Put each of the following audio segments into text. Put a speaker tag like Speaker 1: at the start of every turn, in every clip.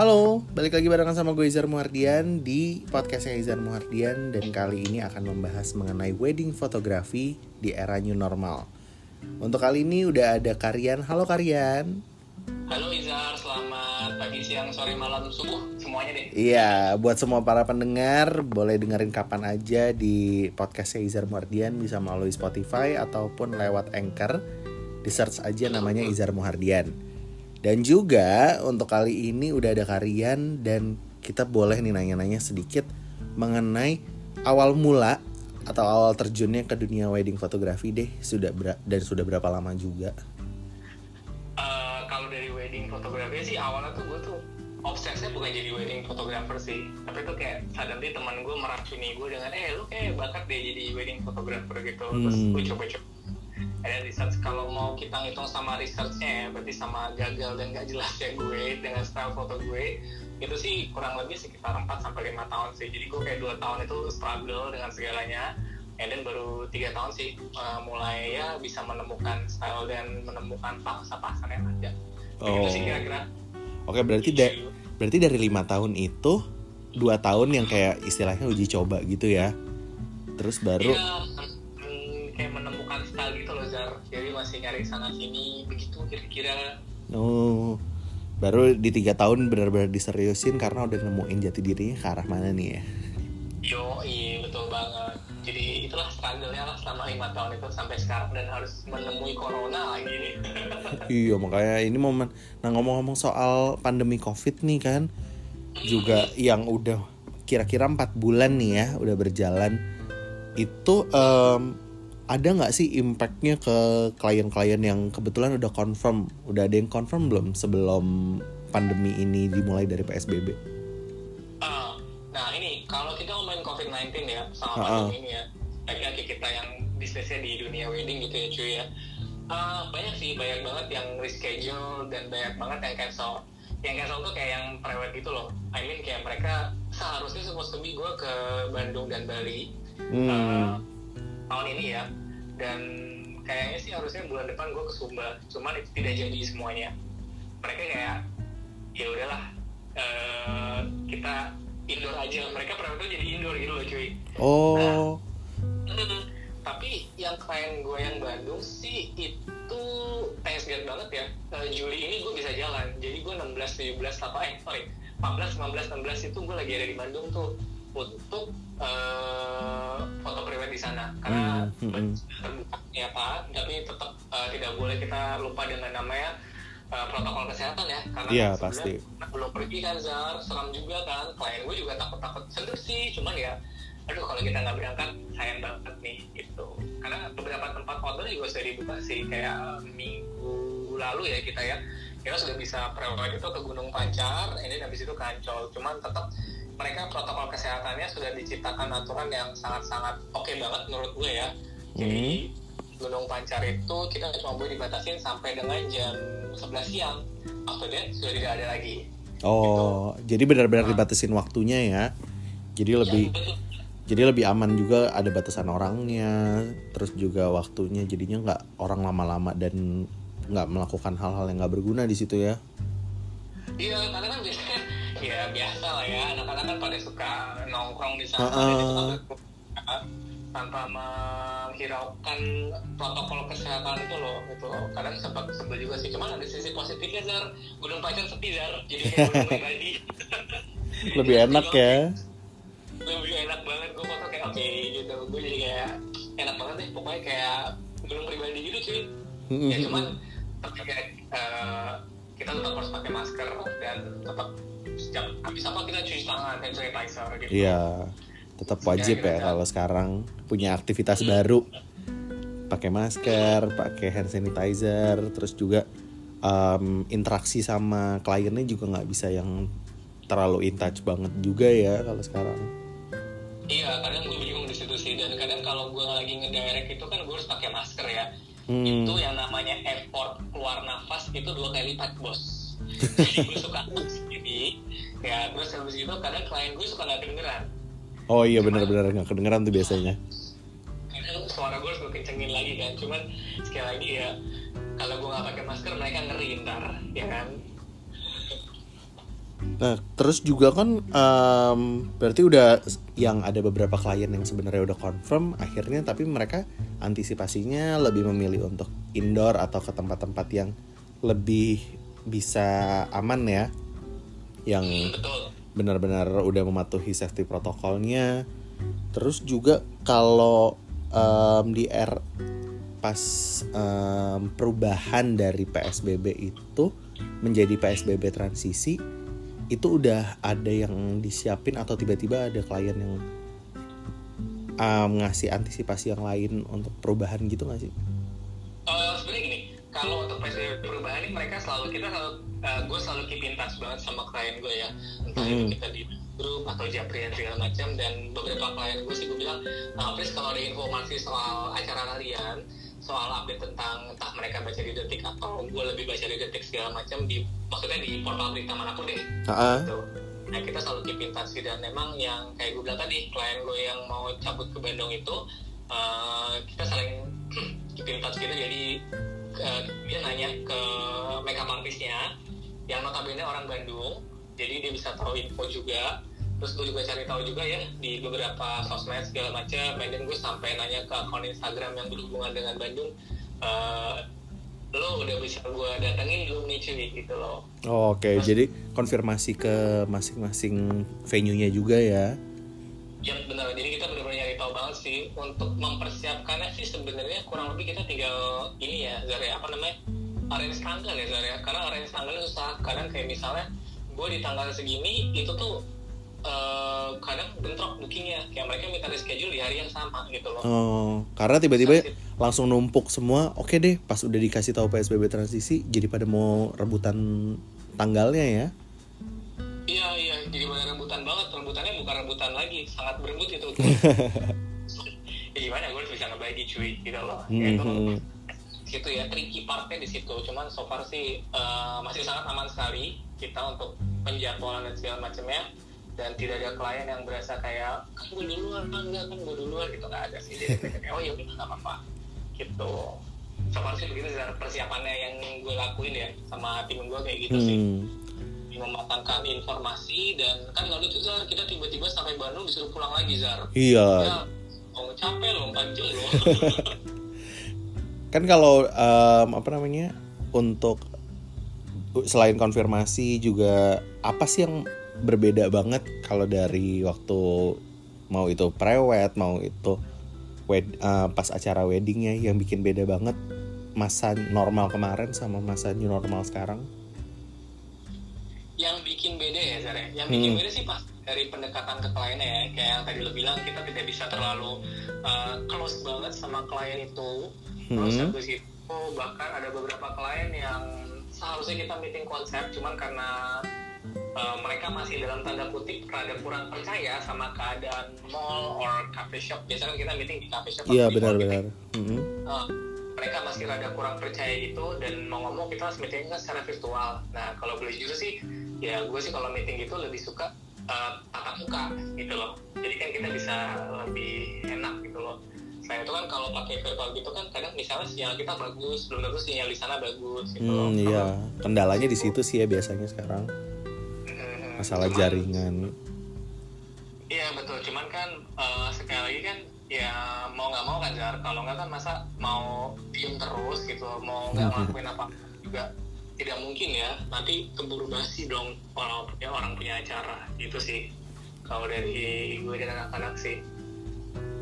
Speaker 1: Halo, balik lagi barengan sama gue Izar Muhardian di podcastnya Izar Muhardian Dan kali ini akan membahas mengenai wedding fotografi di era new normal. Untuk kali ini udah ada Karian, halo Karian.
Speaker 2: Halo Izar, selamat pagi, siang, sore, malam, subuh, semuanya deh.
Speaker 1: Iya, buat semua para pendengar boleh dengerin kapan aja di podcastnya Izar Muhardian. Bisa melalui Spotify ataupun lewat Anchor. Di search aja namanya Izar Muhardian dan juga untuk kali ini udah ada Karian dan kita boleh nih nanya-nanya sedikit mengenai awal mula atau awal terjunnya ke dunia wedding fotografi deh sudah ber- dan sudah berapa lama juga?
Speaker 2: uh, Kalau dari wedding fotografi sih awalnya tuh gue tuh obsesnya bukan jadi wedding photographer sih Tapi tuh kayak suddenly teman gue meracuni gue dengan Eh lu kayak bakat deh jadi wedding photographer gitu Terus
Speaker 1: Hmm.
Speaker 2: gue coba-coba ada research kalau mau kita ngitung sama researchnya ya berarti sama gagal dan gak jelasnya gue dengan style foto gue itu sih kurang lebih sekitar 4 sampai lima tahun sih jadi gue kayak dua tahun itu struggle dengan segalanya and then baru tiga tahun sih uh, mulai ya bisa menemukan style dan menemukan paksa-paksa yang ada
Speaker 1: Oh.
Speaker 2: Sih kira-kira
Speaker 1: Oke berarti da- berarti dari lima tahun itu dua tahun yang kayak istilahnya uji coba gitu ya. Terus baru
Speaker 2: Iya, nyari sana sini begitu kira-kira
Speaker 1: oh baru di tiga tahun benar-benar diseriusin karena udah nemuin jati dirinya ke arah mana nih ya.
Speaker 2: Yo, iya betul banget. Jadi itulah struggle-nya lah selama lima tahun itu sampai sekarang dan harus menemui corona lagi nih.
Speaker 1: Iya makanya ini momen Nah ngomong-ngomong soal pandemi covid nih kan Juga yang udah kira-kira empat bulan nih ya Udah berjalan Itu em, ada nggak sih impactnya ke klien-klien yang kebetulan udah confirm Udah ada yang confirm belum sebelum pandemi ini dimulai dari PSBB?
Speaker 2: Ah, nah ini kalau kita ngomongin COVID-19 ya sama
Speaker 1: Ah, ah.
Speaker 2: pandemi ini ya, lagi-lagi kita yang bisnisnya di dunia wedding gitu ya cuy ya. Ah, banyak sih, banyak banget yang reschedule dan banyak banget yang cancel. Yang cancel tuh kayak yang private gitu loh. I mean kayak mereka seharusnya supposed to be gue ke Bandung dan Bali
Speaker 1: Hmm.
Speaker 2: uh, tahun ini ya dan kayaknya sih harusnya bulan depan gue ke Sumba. Cuman itu tidak jadi semuanya. Mereka kayak ya udahlah uh, kita indoor aja. Mereka pernah tuh jadi indoor gitu loh cuy.
Speaker 1: Oh,
Speaker 2: Hmm, tapi yang klien gue yang Bandung sih itu thanks God banget ya. Eh, Juli ini gue bisa jalan. Jadi gue 16, 17, apa eh sorry 14, 15, 16 itu gue lagi ada di Bandung tuh. Untuk eh, foto pribadi di sana. Karena
Speaker 1: Hmm, hmm, hmm.
Speaker 2: terbuka ya Pak. Tapi tetap eh, tidak boleh kita lupa dengan namanya eh, protokol kesehatan ya. Karena
Speaker 1: Iya,
Speaker 2: kan
Speaker 1: pasti.
Speaker 2: belum pergi kan Zar? Seram juga kan. Klien gue juga takut-takut sedih sih. Cuman ya aduh kalau kita nggak berangkat sayang banget nih gitu. Karena beberapa tempat hotel juga sudah dibuka sih. Kayak minggu lalu ya kita ya. Kita sudah bisa prewed itu ke Gunung Pancar. Ini habis itu ke Ancol. Cuman tetap mereka protokol kesehatannya sudah diciptakan aturan yang sangat-sangat oke banget menurut gue ya. Jadi Gunung Pancar itu kita cuma boleh dibatasin sampai dengan jam 11 siang. After that sudah tidak ada lagi.
Speaker 1: Oh, jadi benar-benar dibatasin waktunya ya. Jadi lebih
Speaker 2: Ya, betul.
Speaker 1: jadi lebih aman juga ada batasan orangnya terus juga waktunya. Jadinya nggak orang lama-lama dan nggak melakukan hal-hal yang nggak berguna di situ ya.
Speaker 2: Iya, karena kan biasanya ya biasa lah ya. Anak-anak kan pada suka nongkrong di sana. Berguna tanpa menghiraukan protokol kesehatan itu loh itu kadang sempat sebel juga sih. Cuman ada sisi positifnya Zar. Gunung Pacar sepi Zar. Jadi kayak
Speaker 1: lebih enak ya.
Speaker 2: Lebih enak banget. Gue foto kayak oke gitu. Gue jadi kayak enak banget deh pokoknya kayak gunung pribadi gitu cuy ya cuman tapi kayak eh, kita tetap harus pakai masker dan tetap setiap habis apa kita cuci tangan hand sanitizer gitu.
Speaker 1: Iya tetap wajib ya kalau sekarang punya aktivitas baru. Pakai masker pakai hand sanitizer terus juga em, interaksi sama kliennya juga nggak bisa yang terlalu in touch banget juga ya kalau sekarang.
Speaker 2: Iya kadang gue bingung di situ sih. Dan kadang kalau gue lagi ngedirect itu kan gue harus pakai masker ya.
Speaker 1: Hmm.
Speaker 2: itu yang namanya effort keluar nafas itu dua kali lipat bos jadi gue suka sendiri ya terus habis itu kadang klien gue suka nggak kedengeran.
Speaker 1: Oh iya benar-benar nggak kedengeran tuh biasanya.
Speaker 2: Kadang suara gue harus gue kencengin lagi kan. Cuman sekali lagi ya kalau gue nggak pakai masker mereka ngeri ntar ya kan?
Speaker 1: Nah, terus juga kan em, berarti udah yang ada beberapa klien yang sebenarnya udah confirm akhirnya tapi mereka antisipasinya lebih memilih untuk indoor atau ke tempat-tempat yang lebih bisa aman ya. Yang
Speaker 2: betul
Speaker 1: benar-benar udah mematuhi safety protokolnya. Terus juga kalau em, di R pas em, perubahan dari PSBB itu menjadi PSBB transisi itu udah ada yang disiapin atau tiba-tiba ada klien yang em, ngasih antisipasi yang lain untuk perubahan gitu nggak sih?
Speaker 2: Eh, sebenarnya gini, kalau untuk perubahan ini mereka selalu kita selalu gue selalu keep in touch banget sama klien gue ya, entah itu
Speaker 1: Hmm.
Speaker 2: kita di grup atau japrian segala macam dan beberapa klien gue sih gue bilang, uh, please kalau ada informasi soal acara kalian, soal update tentang entah mereka baca di detik atau gue lebih baca di detik segala macam di maksudnya di portal berita mana pun deh
Speaker 1: Ah,
Speaker 2: gitu. Nah kita selalu keep in touch dan memang yang kayak gue bilang tadi klien gue yang mau cabut ke Bandung itu eh, kita saling keep in touch gitu jadi eh, dia nanya ke makeup artisnya yang notabene orang Bandung jadi dia bisa tahu info juga. Terus gue juga cari tahu juga ya di beberapa sosmed segala macam dan gue sampai nanya ke akun Instagram yang berhubungan dengan Bandung eh, lo udah bisa gue datengin belum nih cuy? Gitu loh.
Speaker 1: Oh, Oke, jadi konfirmasi ke masing-masing venue-nya juga ya.
Speaker 2: Ya benar, jadi kita nyari tahu banget sih untuk mempersiapkannya sih sebenarnya kurang lebih kita tinggal ini ya Zara apa namanya arrange tanggal ya Zara karena arrange tanggalnya susah kadang kayak misalnya gue di tanggal segini itu tuh eh, kadang bentrok bookingnya kayak mereka minta reschedule di hari yang sama gitu loh
Speaker 1: Oh, karena tiba-tiba langsung numpuk semua. Oke deh, pas udah dikasih tahu PSBB transisi, jadi pada mau rebutan tanggalnya ya.
Speaker 2: Jadi benar rebutan banget. Rebutannya bukan rebutan lagi, sangat berebut itu. ya gimana, gue harus bisa ngebagi cuy, gitu loh. Ya, itu
Speaker 1: Mhm.
Speaker 2: situ ya tricky partnya di situ. Cuman so far sih eh, masih sangat aman sekali kita untuk penjadwalan dan segala macamnya. Dan tidak ada klien yang berasa kayak kan gue duluan, kan enggak kan gue duluan gitu nggak ada sih. Jadi kayak oh ya udah nggak apa-apa gitu. So far sih begitu persiapannya yang gue lakuin ya sama tim gue kayak gitu sih
Speaker 1: Hmm.
Speaker 2: Mematangkan informasi dan kan nggak lucu Zar kita tiba-tiba sampai Bandung disuruh pulang lagi Zar
Speaker 1: Iya.
Speaker 2: ya oh capek loh 4 jam loh
Speaker 1: Kan kalau em, apa namanya? Untuk selain konfirmasi juga apa sih yang berbeda banget kalau dari waktu mau itu prewed, mau itu wed, eh, pas acara weddingnya yang bikin beda banget masa normal kemarin sama masa new normal sekarang?
Speaker 2: Yang bikin beda ya Zar ya yang bikin
Speaker 1: Hmm.
Speaker 2: beda sih pas dari pendekatan ke kliennya ya kayak yang tadi lo bilang kita tidak bisa terlalu uh, close banget sama klien itu terus
Speaker 1: Hmm.
Speaker 2: habis itu bahkan ada beberapa klien yang seharusnya kita meeting konsep cuman karena uh, mereka masih dalam tanda kutip rada kurang percaya sama keadaan mall or cafe shop biasanya kan kita meeting di cafe shop
Speaker 1: Iya benar-benar.
Speaker 2: Uh, mereka masih rada kurang percaya itu dan mau ngomong kita harus meeting kan secara virtual. Nah kalau boleh jujur sih ya gue sih kalau meeting itu lebih suka uh, tatap muka gitu loh. Jadi kan kita bisa lebih enak gitu loh. Selain itu kan kalau pakai virtual gitu kan kadang misalnya sinyal kita bagus belum tentu sinyal di sana bagus gitu loh.
Speaker 1: Hmm, iya, kendalanya di situ sih ya biasanya sekarang.
Speaker 2: Hmm,
Speaker 1: masalah
Speaker 2: cuman-
Speaker 1: jaringan.
Speaker 2: Iya betul, cuman kan eh, sekali lagi kan ya mau nggak mau kan Jar, kalau nggak kan masa mau diem terus gitu, mau nggak ngelakuin apa juga tidak mungkin ya. Nanti keburu basi dong orang punya orang punya acara gitu sih. Kalau dari gue dan anak-anak sih.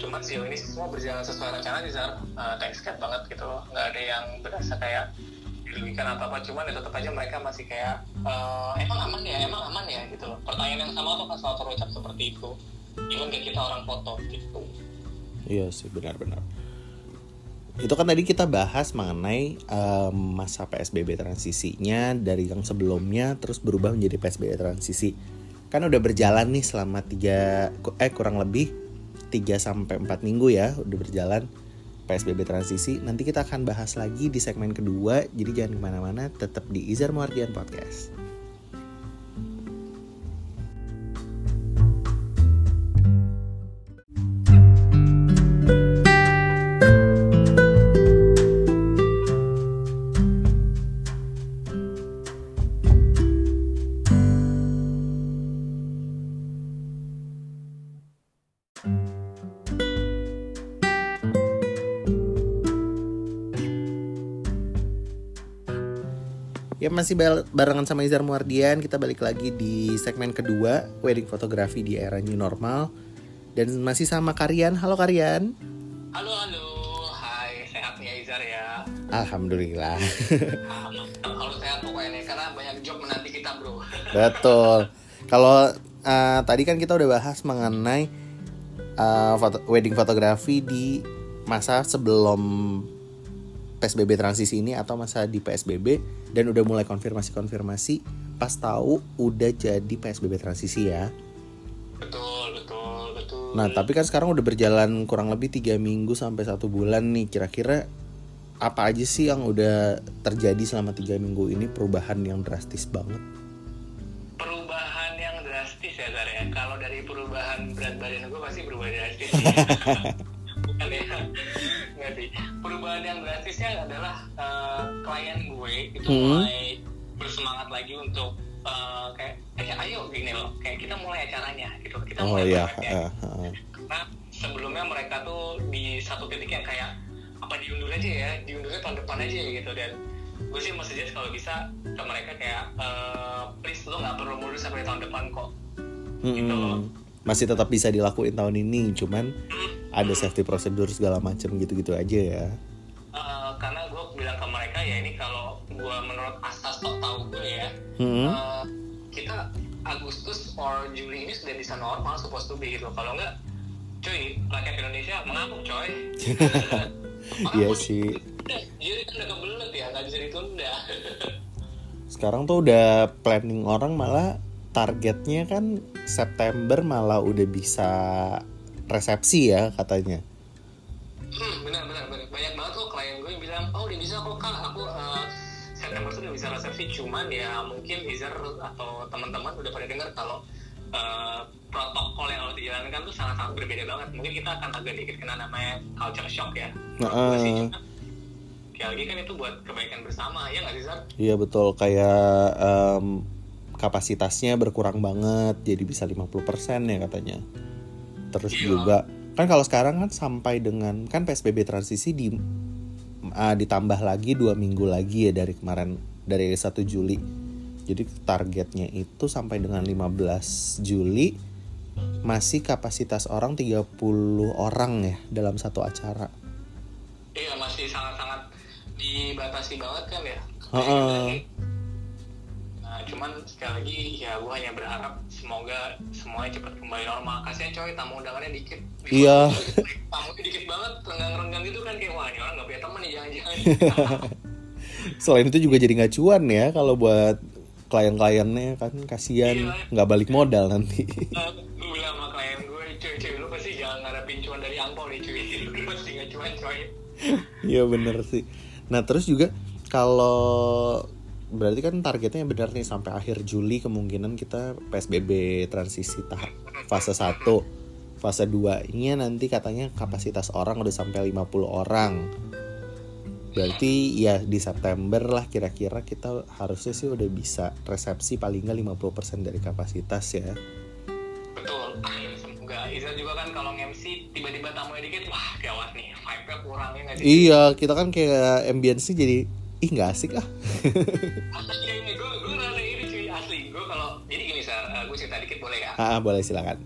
Speaker 2: Cuman sejauh ini semua berjalan sesuai rencana sih Zar, Eh, thanks God banget gitu. Nggak ada yang berasa kayak dirugikan atau apa, cuman ya tetap aja mereka masih kayak eh, emang aman ya, emang aman ya gitu loh. Pertanyaan yang sama tuh kan selalu terucap seperti itu. Even kayak kita orang foto gitu.
Speaker 1: Iya sih benar-benar. Itu kan tadi kita bahas mengenai em, masa PSBB transisinya dari yang sebelumnya terus berubah menjadi PSBB transisi. Kan udah berjalan nih selama tiga eh kurang lebih 3 sampai 4 minggu ya udah berjalan PSBB transisi. Nanti kita akan bahas lagi di segmen kedua. Jadi jangan ke mana-mana, tetap di Izar Muardian Podcast. Masih barengan sama Izar Muardian Kita balik lagi di segmen kedua Wedding fotografi di era new normal. Dan masih sama Karian. Halo Karian.
Speaker 2: Halo halo. Hai sehat ya, Izar ya?
Speaker 1: Alhamdulillah.
Speaker 2: Kalau sehat pokoknya Karena banyak job menanti kita bro.
Speaker 1: Betul. Kalau uh, tadi kan kita udah bahas mengenai uh, foto Wedding fotografi di masa sebelum PSBB transisi ini atau masa di PSBB dan udah mulai konfirmasi-konfirmasi pas tahu udah jadi PSBB transisi ya.
Speaker 2: Betul, betul, betul.
Speaker 1: Nah, tapi kan sekarang udah berjalan kurang lebih tiga minggu sampai satu bulan nih. Kira-kira apa aja sih yang udah terjadi selama tiga minggu ini perubahan yang drastis banget?
Speaker 2: Perubahan yang drastis ya, Zara ya. Kalau dari perubahan berat badan gue pasti berubah drastis. Bukan ya sih. Perubahan yang drastisnya adalah uh, klien gue itu hmm. mulai bersemangat lagi untuk uh, kayak eh ayo gini loh kayak kita mulai acaranya gitu. Kita
Speaker 1: oh,
Speaker 2: mulai
Speaker 1: iya.
Speaker 2: uh, uh. karena sebelumnya mereka tuh di satu titik yang kayak apa diundur aja ya? Diundurnya tahun depan aja gitu. Dan gue sih mau suggest kalau bisa ke mereka kayak uh, please lo nggak perlu mundur sampai tahun depan kok.
Speaker 1: Hmm, gitu loh. Masih tetap bisa dilakuin tahun ini cuman hmm ada safety prosedur segala macam gitu-gitu aja ya.
Speaker 2: Uh, karena gue bilang ke mereka ya ini kalau gue menurut asas tok tahu gue ya hmm. uh, kita Agustus or Juli ini sudah bisa normal supposed to be gitu. Kalau enggak cuy rakyat Indonesia mengamuk coy.
Speaker 1: Iya sih.
Speaker 2: jadi kan udah kebelet ya nggak bisa ditunda.
Speaker 1: Sekarang tuh udah planning orang malah targetnya kan September malah udah bisa resepsi ya katanya.
Speaker 2: Hmm, benar benar benar. Banyak banget kok klien gue yang bilang, oh udah bisa kok kak, aku uh, September tuh udah bisa resepsi. Cuman ya mungkin Izar atau teman-teman udah pada dengar kalau uh, protokol yang harus dijalankan tuh sangat-sangat berbeda banget. Mungkin kita akan agak dikit kena namanya culture shock ya. Nah, uh, ya lagi kan itu buat kebaikan bersama ya nggak sih?
Speaker 1: Iya betul kayak um, kapasitasnya berkurang banget jadi bisa 50% ya katanya terus iya. juga kan kalau sekarang kan sampai dengan kan psbb transisi di uh, ditambah lagi dua minggu lagi ya dari kemarin dari 1 Juli. Jadi targetnya itu sampai dengan 15 Juli masih kapasitas orang 30 orang ya dalam satu acara.
Speaker 2: Iya masih sangat-sangat dibatasi banget kan ya?
Speaker 1: Uh -uh
Speaker 2: cuman sekali lagi ya gue hanya berharap semoga semuanya cepat kembali normal. Kasihan coy tamu undangannya dikit.
Speaker 1: Iya.
Speaker 2: Tamu dikit banget renggang-renggang gitu kan kayak wah ini orang gak punya teman nih jangan-jangan.
Speaker 1: Selain itu juga jadi nggak cuan ya kalau buat klien-kliennya kan kasihan. Iya. nggak iya. balik modal nanti.
Speaker 2: Uh, gue bilang sama klien gue cuy cuy lu pasti jangan ngarepin cuan dari angpau nih cuy. Lu pasti nggak cuan coy.
Speaker 1: Iya bener sih. Nah terus juga kalau berarti kan targetnya benar nih sampai akhir Juli kemungkinan kita PSBB transisi tahap fase 1 fase 2 ini nanti katanya kapasitas orang udah sampai 50 orang. Berarti ya di September lah kira-kira kita harusnya sih udah bisa resepsi paling nggak 50% dari kapasitas ya.
Speaker 2: Betul. Semoga Iza juga kan kalau MC tiba-tiba tamunya dikit wah gawat nih vibe-nya kurang ya
Speaker 1: iya kita kan kayak ambience jadi ih nggak asik ah.
Speaker 2: Iya ini. Gue gue rasa ini cuy asli. Gue kalau jadi gini sar. Uh, gue cerita dikit boleh ya
Speaker 1: ah boleh silakan.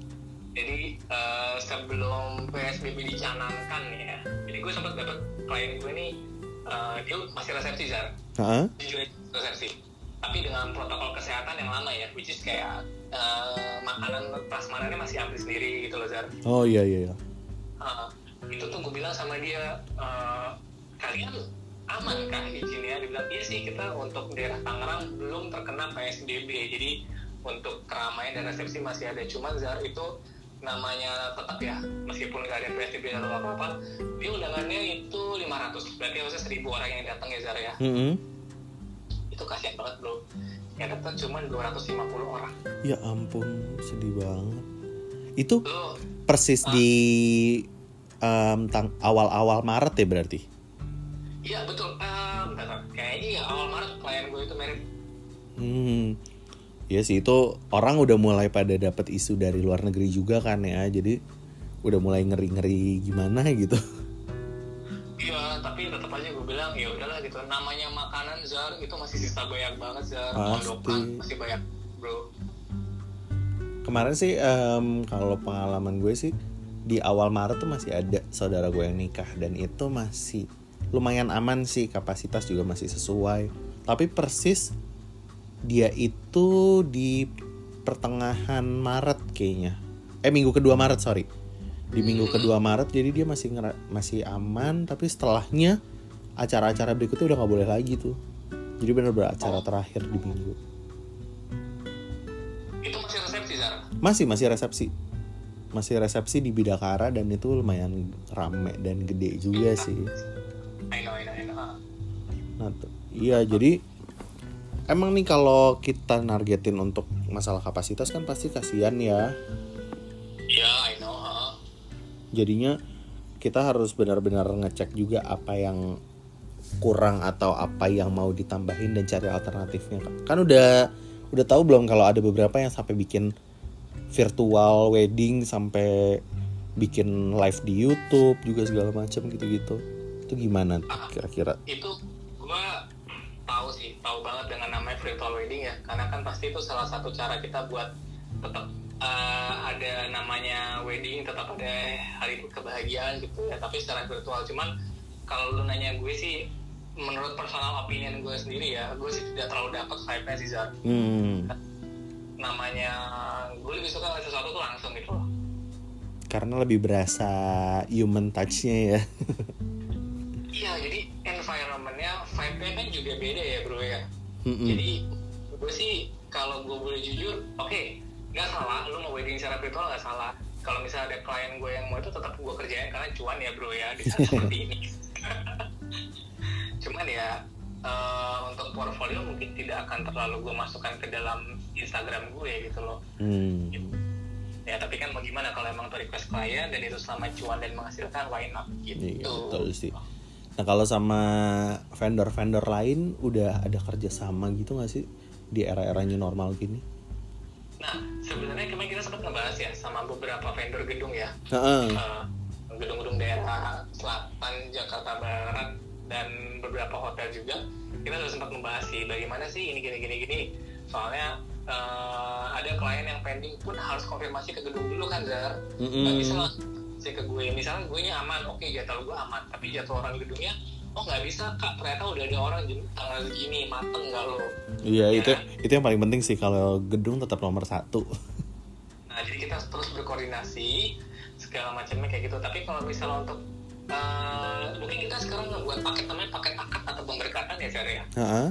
Speaker 2: Jadi uh, sebelum psbb dicanangkan ya jadi gue sempat dapat klien gue nih uh, dia masih resepsi sar. Uh-huh. jujur resepsi. Tapi dengan protokol kesehatan yang lama ya which is kayak uh, makanan prasmanannya masih ambil sendiri gitu loh Zar
Speaker 1: oh iya iya, iya.
Speaker 2: Uh, itu tuh gue bilang sama dia uh, kalian aman kah izinnya dibilang. Iya sih kita untuk daerah Tangerang belum terkena PSBB jadi untuk keramaian dan resepsi masih ada. Cuman Zar itu namanya tetap ya meskipun nggak ada PSBB atau apa apa dia undangannya itu 500 berarti harusnya 1000 orang yang datang ya Zar ya? Mm -hmm. itu kasihan banget bro. Yang datang cuma 250 orang.
Speaker 1: Ya ampun sedih banget. Itu Loh, persis uh, di um, awal-awal Maret ya berarti
Speaker 2: Iya betul. Uh, bentar, kayaknya ya awal Maret klien gue itu merit.
Speaker 1: Hmm. Ya sih itu orang udah mulai pada dapat isu dari luar negeri juga kan ya. Jadi udah mulai ngeri-ngeri gimana gitu.
Speaker 2: Iya, tapi tetap aja gue bilang ya udahlah gitu namanya makanan Zar itu masih sisa banyak banget Zar
Speaker 1: Pasti.
Speaker 2: masih banyak bro
Speaker 1: kemarin sih em, kalau pengalaman gue sih di awal Maret tuh masih ada saudara gue yang nikah dan itu masih lumayan aman sih kapasitas juga masih sesuai. Tapi persis dia itu di pertengahan Maret kayaknya. Eh minggu kedua Maret sorry. Di minggu kedua Maret jadi dia masih masih aman tapi setelahnya acara-acara berikutnya udah nggak boleh lagi tuh. Jadi bener-bener acara terakhir di minggu.
Speaker 2: Itu masih resepsi Zar
Speaker 1: masih masih resepsi. Masih resepsi di Bidakara dan itu lumayan rame dan gede juga sih nah iya jadi emang nih kalau kita nargetin untuk masalah kapasitas kan pasti kasihan ya.
Speaker 2: Ya I know ha.
Speaker 1: jadinya kita harus benar-benar ngecek juga apa yang kurang atau apa yang mau ditambahin dan cari alternatifnya. Kan udah udah tahu belum kalau ada beberapa yang sampai bikin virtual wedding sampai bikin live di YouTube juga segala macam gitu-gitu. Itu gimana tuh kira-kira?
Speaker 2: itu gue tahu sih tahu banget dengan namanya virtual wedding ya. Karena kan pasti itu salah satu cara kita buat tetap eh, ada namanya wedding tetap ada hari kebahagiaan gitu ya. Tapi secara virtual cuman kalau lu nanya gue sih menurut personal opinion gue sendiri ya gue sih tidak terlalu dapat vibe-nya sih Zar
Speaker 1: hmm.
Speaker 2: Namanya gue lebih suka sesuatu tuh langsung gitu loh.
Speaker 1: Karena lebih berasa human touch-nya ya.
Speaker 2: Iya jadi vibe-nya kan juga beda ya bro ya.
Speaker 1: Mm-mm.
Speaker 2: jadi gue sih kalau gue boleh jujur oke nggak salah lu mau wedding secara virtual nggak salah. Kalau misalnya ada klien gue yang mau itu tetap gue kerjain karena cuan ya bro ya di saat seperti ini. Cuman ya eh, untuk portfolio mungkin tidak akan terlalu gue masukkan ke dalam Instagram gue gitu loh.
Speaker 1: Hmm.
Speaker 2: ya tapi kan mau gimana kalau emang request klien dan itu selama cuan dan menghasilkan why not? Gitu.
Speaker 1: Iya betul sih. Nah kalau sama vendor-vendor lain udah ada kerjasama gitu gak sih di era-era new normal gini?
Speaker 2: nah sebenarnya kemarin kita sempat ngebahas ya sama beberapa vendor gedung ya
Speaker 1: Heeh.
Speaker 2: Eh, gedung-gedung daerah selatan Jakarta Barat dan beberapa hotel juga kita sudah sempat membahas sih bagaimana sih ini gini gini gini soalnya eh, ada klien yang pending pun harus konfirmasi ke gedung dulu kan Zar
Speaker 1: Mm-mm.
Speaker 2: nggak bisa sih ke gue misalnya gue nya aman oke jadwal gue aman tapi jadwal orang gedungnya oh nggak bisa kak ternyata udah ada orang jam tanggal segini mateng nggak lo
Speaker 1: Iya
Speaker 2: Ya.
Speaker 1: itu itu yang paling penting sih kalau gedung tetap nomor satu.
Speaker 2: Nah, jadi kita terus berkoordinasi segala macamnya kayak gitu. Tapi kalau misalnya untuk eh, mungkin kita sekarang ngebuat paket namanya paket akad atau pemberkatan ya, Fer ya.
Speaker 1: Heeh.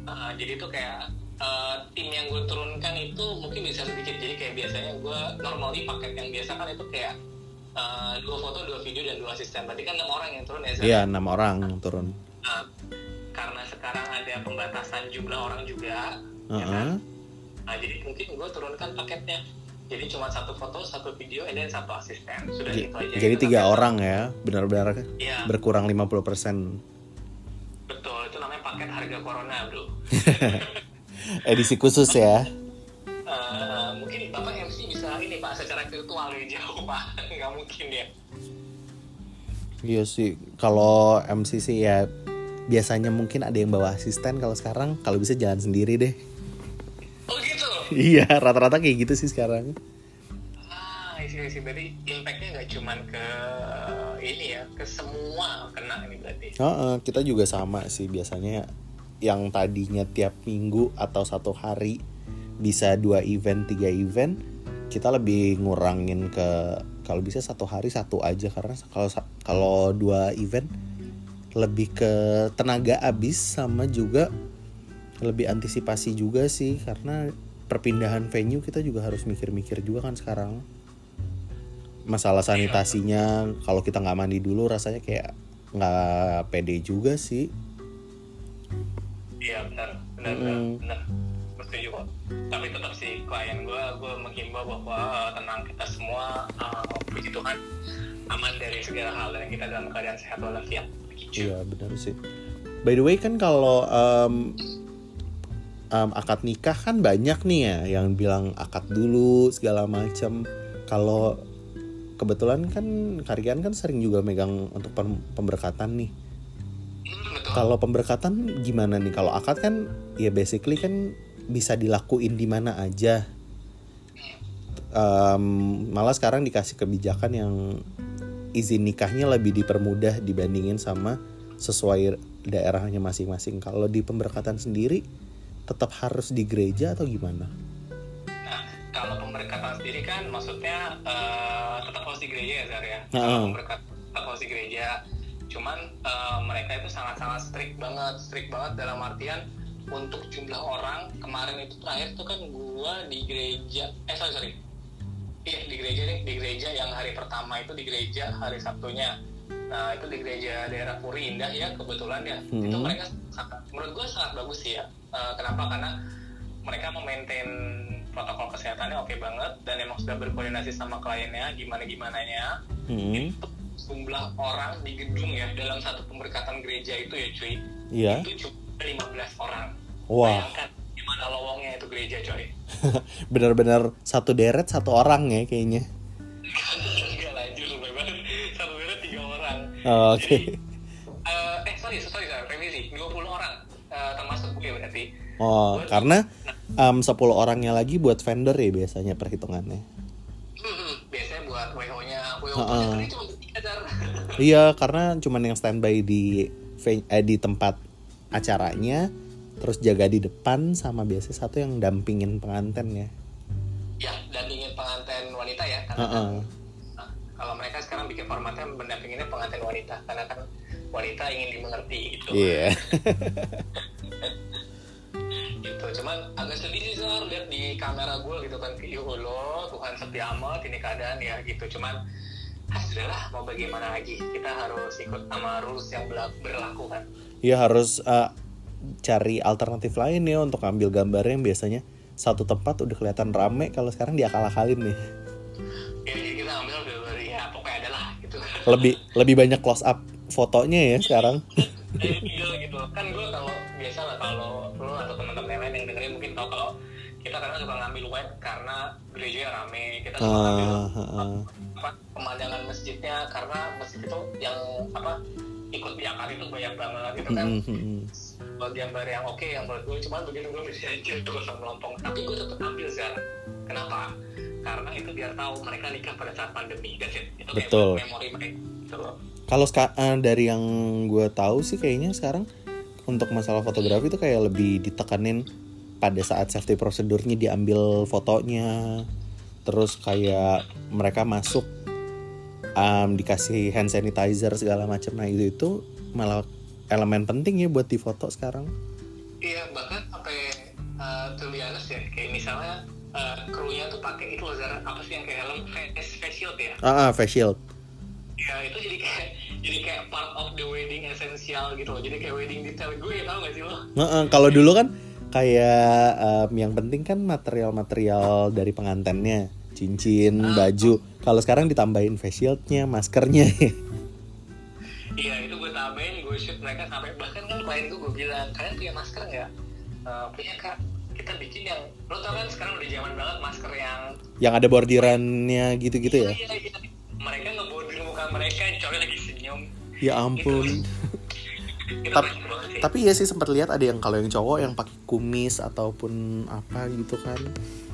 Speaker 2: Eh, jadi itu kayak eh, tim yang gue turunkan itu mungkin bisa sedikit. Jadi kayak biasanya gue normally paket yang biasa kan itu kayak eh, dua foto, dua video dan dua asisten. Berarti kan enam orang yang turun ya?
Speaker 1: Iya enam orang turun.
Speaker 2: Nah, karena sekarang ada pembatasan jumlah orang juga, ya
Speaker 1: Heeh.
Speaker 2: kan? Nah, jadi mungkin gue turunkan paketnya. Jadi cuma satu foto, satu video, dan satu asisten. Sudah
Speaker 1: J-
Speaker 2: itu aja.
Speaker 1: Jadi
Speaker 2: Itu
Speaker 1: tiga
Speaker 2: namanya-
Speaker 1: orang ya benar-benar
Speaker 2: Iya,
Speaker 1: berkurang 50%
Speaker 2: betul. Itu namanya paket harga corona, bro.
Speaker 1: edisi khusus ya.
Speaker 2: Eh, mungkin Bapak MC bisa ini Pak, secara virtual ya jauh Pak. Mungkin ya.
Speaker 1: Iya sih kalau MC sih ya biasanya mungkin ada yang bawa asisten kalau sekarang kalau bisa jalan sendiri deh.
Speaker 2: Oh gitu?
Speaker 1: Iya rata-rata kayak gitu sih sekarang.
Speaker 2: Ah, isi isi berarti impactnya nggak cuman ke ini ya, ke semua kena ini berarti.
Speaker 1: Heeh, kita juga sama sih biasanya yang tadinya tiap minggu atau satu hari bisa dua event tiga event kita lebih ngurangin ke kalau bisa satu hari satu aja karena kalau kalau dua event lebih ke tenaga habis sama juga lebih antisipasi juga sih karena perpindahan venue kita juga harus mikir-mikir juga kan sekarang. Masalah sanitasinya kalau kita nggak mandi dulu rasanya kayak nggak pede juga sih.
Speaker 2: Iya benar, benar, benar, benar. Setuju kok. Tapi tetap sih klien gue, gue menghimbau bahwa eh, tenang kita semua, eh, puji Tuhan, aman dari segala hal dan kita dalam keadaan sehat walafiat. Begitu.
Speaker 1: Iya benar sih. By the way kan kalau em, em, akad nikah kan banyak nih ya yang bilang akad dulu segala macam. Kalau kebetulan kan Karian kan sering juga megang untuk pem- pemberkatan nih. Kalau pemberkatan gimana nih? Kalau akad kan ya basically kan bisa dilakuin di mana aja. Em, malah sekarang dikasih kebijakan yang izin nikahnya lebih dipermudah dibandingin sama sesuai daerahnya masing-masing. Kalau di pemberkatan sendiri tetap harus di gereja atau gimana?
Speaker 2: Nah, kalau pemberkatan sendiri kan maksudnya eh, tetap harus di gereja ya Zar ya.
Speaker 1: Heeh.
Speaker 2: Kalau pemberkatan tetap harus di gereja. Cuman eh, mereka itu sangat-sangat strict banget, strict banget dalam artian untuk jumlah orang kemarin itu terakhir tuh kan gua di gereja. Eh sorry sorry. Iya di gereja nih di gereja yang hari pertama itu di gereja hari Sabtunya. Nah itu di gereja daerah Puri Indah ya kebetulan ya. Itu
Speaker 1: Hmm.
Speaker 2: mereka sangat, menurut gua sangat bagus sih ya. Eh, kenapa? Karena mereka memaintain protokol kesehatannya oke banget dan emang sudah berkoordinasi sama kliennya gimana gimana nya
Speaker 1: Hmm,
Speaker 2: itu jumlah orang di gedung ya dalam satu pemberkatan gereja itu ya cuy.
Speaker 1: Iya.
Speaker 2: itu cuma 15 orang
Speaker 1: Wah.
Speaker 2: bayangkan gimana lowongnya itu gereja coy
Speaker 1: Benar-benar satu deret satu orang ya kayaknya.
Speaker 2: enggak lanjut banget satu beda tiga orang
Speaker 1: Oh, Oke.
Speaker 2: Jadi, eh, eh sorry sorry sorry revisi 20 orang eh, termasuk gue berarti
Speaker 1: Oh, karena em, 10 orangnya lagi buat vendor ya biasanya perhitungannya.
Speaker 2: Hmm, biasanya buat WO nya WO
Speaker 1: Heeh.
Speaker 2: nya cuma.
Speaker 1: Iya, karena cuman yang standby di eh, di tempat acaranya, terus jaga di depan sama biasa satu yang dampingin pengantin ya.
Speaker 2: ya dan ingin pengantin wanita ya karena
Speaker 1: Heeh.
Speaker 2: kan, nah, kalau mereka sekarang bikin formatnya mendampinginya pengantin wanita karena kan wanita ingin dimengerti gitu
Speaker 1: Iya.
Speaker 2: gitu cuman agak sedih sih Zar lihat di kamera gue gitu kan ya Allah Tuhan setia amat ini keadaan ya gitu cuman ah sudahlah mau bagaimana lagi kita harus ikut sama rules yang berlaku, kan
Speaker 1: Iya harus eh, cari alternatif lain ya untuk ambil gambarnya yang biasanya satu tempat udah kelihatan rame kalau sekarang diakal-akalin nih.
Speaker 2: ya jadi kita ambil gambar ya pokoknya ada lah gitu.
Speaker 1: Lebih lebih banyak close up fotonya ya sekarang.
Speaker 2: Gitu. Kan gue kalau biasa lah kalau lo atau teman-teman yang lain yang dengerin mungkin tahu kalau kita kadang suka ngambil web karena gereja rame. Kita suka ngambil
Speaker 1: Ah, ah,
Speaker 2: apa pemandangan masjidnya karena masjid itu yang apa ikut diangkat itu banyak banget gitu kan.
Speaker 1: Mm, mm,
Speaker 2: buat gambar yang oke yang menurut gue cuman begitu gue bisa aja terus melompong. Tapi gue tetap ambil Zara kenapa? Karena itu biar tahu mereka nikah pada saat pandemi that's it. Itu kayak
Speaker 1: Betul.
Speaker 2: memori mereka gitu loh.
Speaker 1: Kalau eh, dari yang gue tahu sih kayaknya sekarang untuk masalah fotografi itu kayak lebih ditekanin pada saat safety prosedurnya diambil fotonya, terus kayak mereka masuk em, dikasih hand sanitizer segala macam. Nah itu itu malah elemen penting ya buat difoto sekarang.
Speaker 2: Iya bahkan sampai uh, to be honest ya kayak misalnya uh, krunya tuh pakai itu loh Zara apa sih yang kayak helm face, face shield ya
Speaker 1: Ah, ah face shield.
Speaker 2: ya itu jadi kayak jadi kayak part of the wedding essential gitu loh jadi kayak wedding detail gue ya tau gak sih lo
Speaker 1: Heeh, kalau dulu kan kayak em, yang penting kan material-material dari pengantennya, cincin, baju. Kalau sekarang ditambahin face shieldnya, maskernya.
Speaker 2: shoot mereka sampai bahkan kan klien gue gue bilang kalian punya masker nggak Eh, punya kak kita bikin yang lo tau kan sekarang udah zaman banget masker yang
Speaker 1: yang ada bordirannya gitu-gitu ya.
Speaker 2: iya, iya. mereka ngebordir muka mereka cowok lagi senyum
Speaker 1: Ya ampun.
Speaker 2: itu
Speaker 1: Tapi- Tapi ya sih sempat lihat ada yang kalau yang cowok yang pakai kumis ataupun apa gitu kan.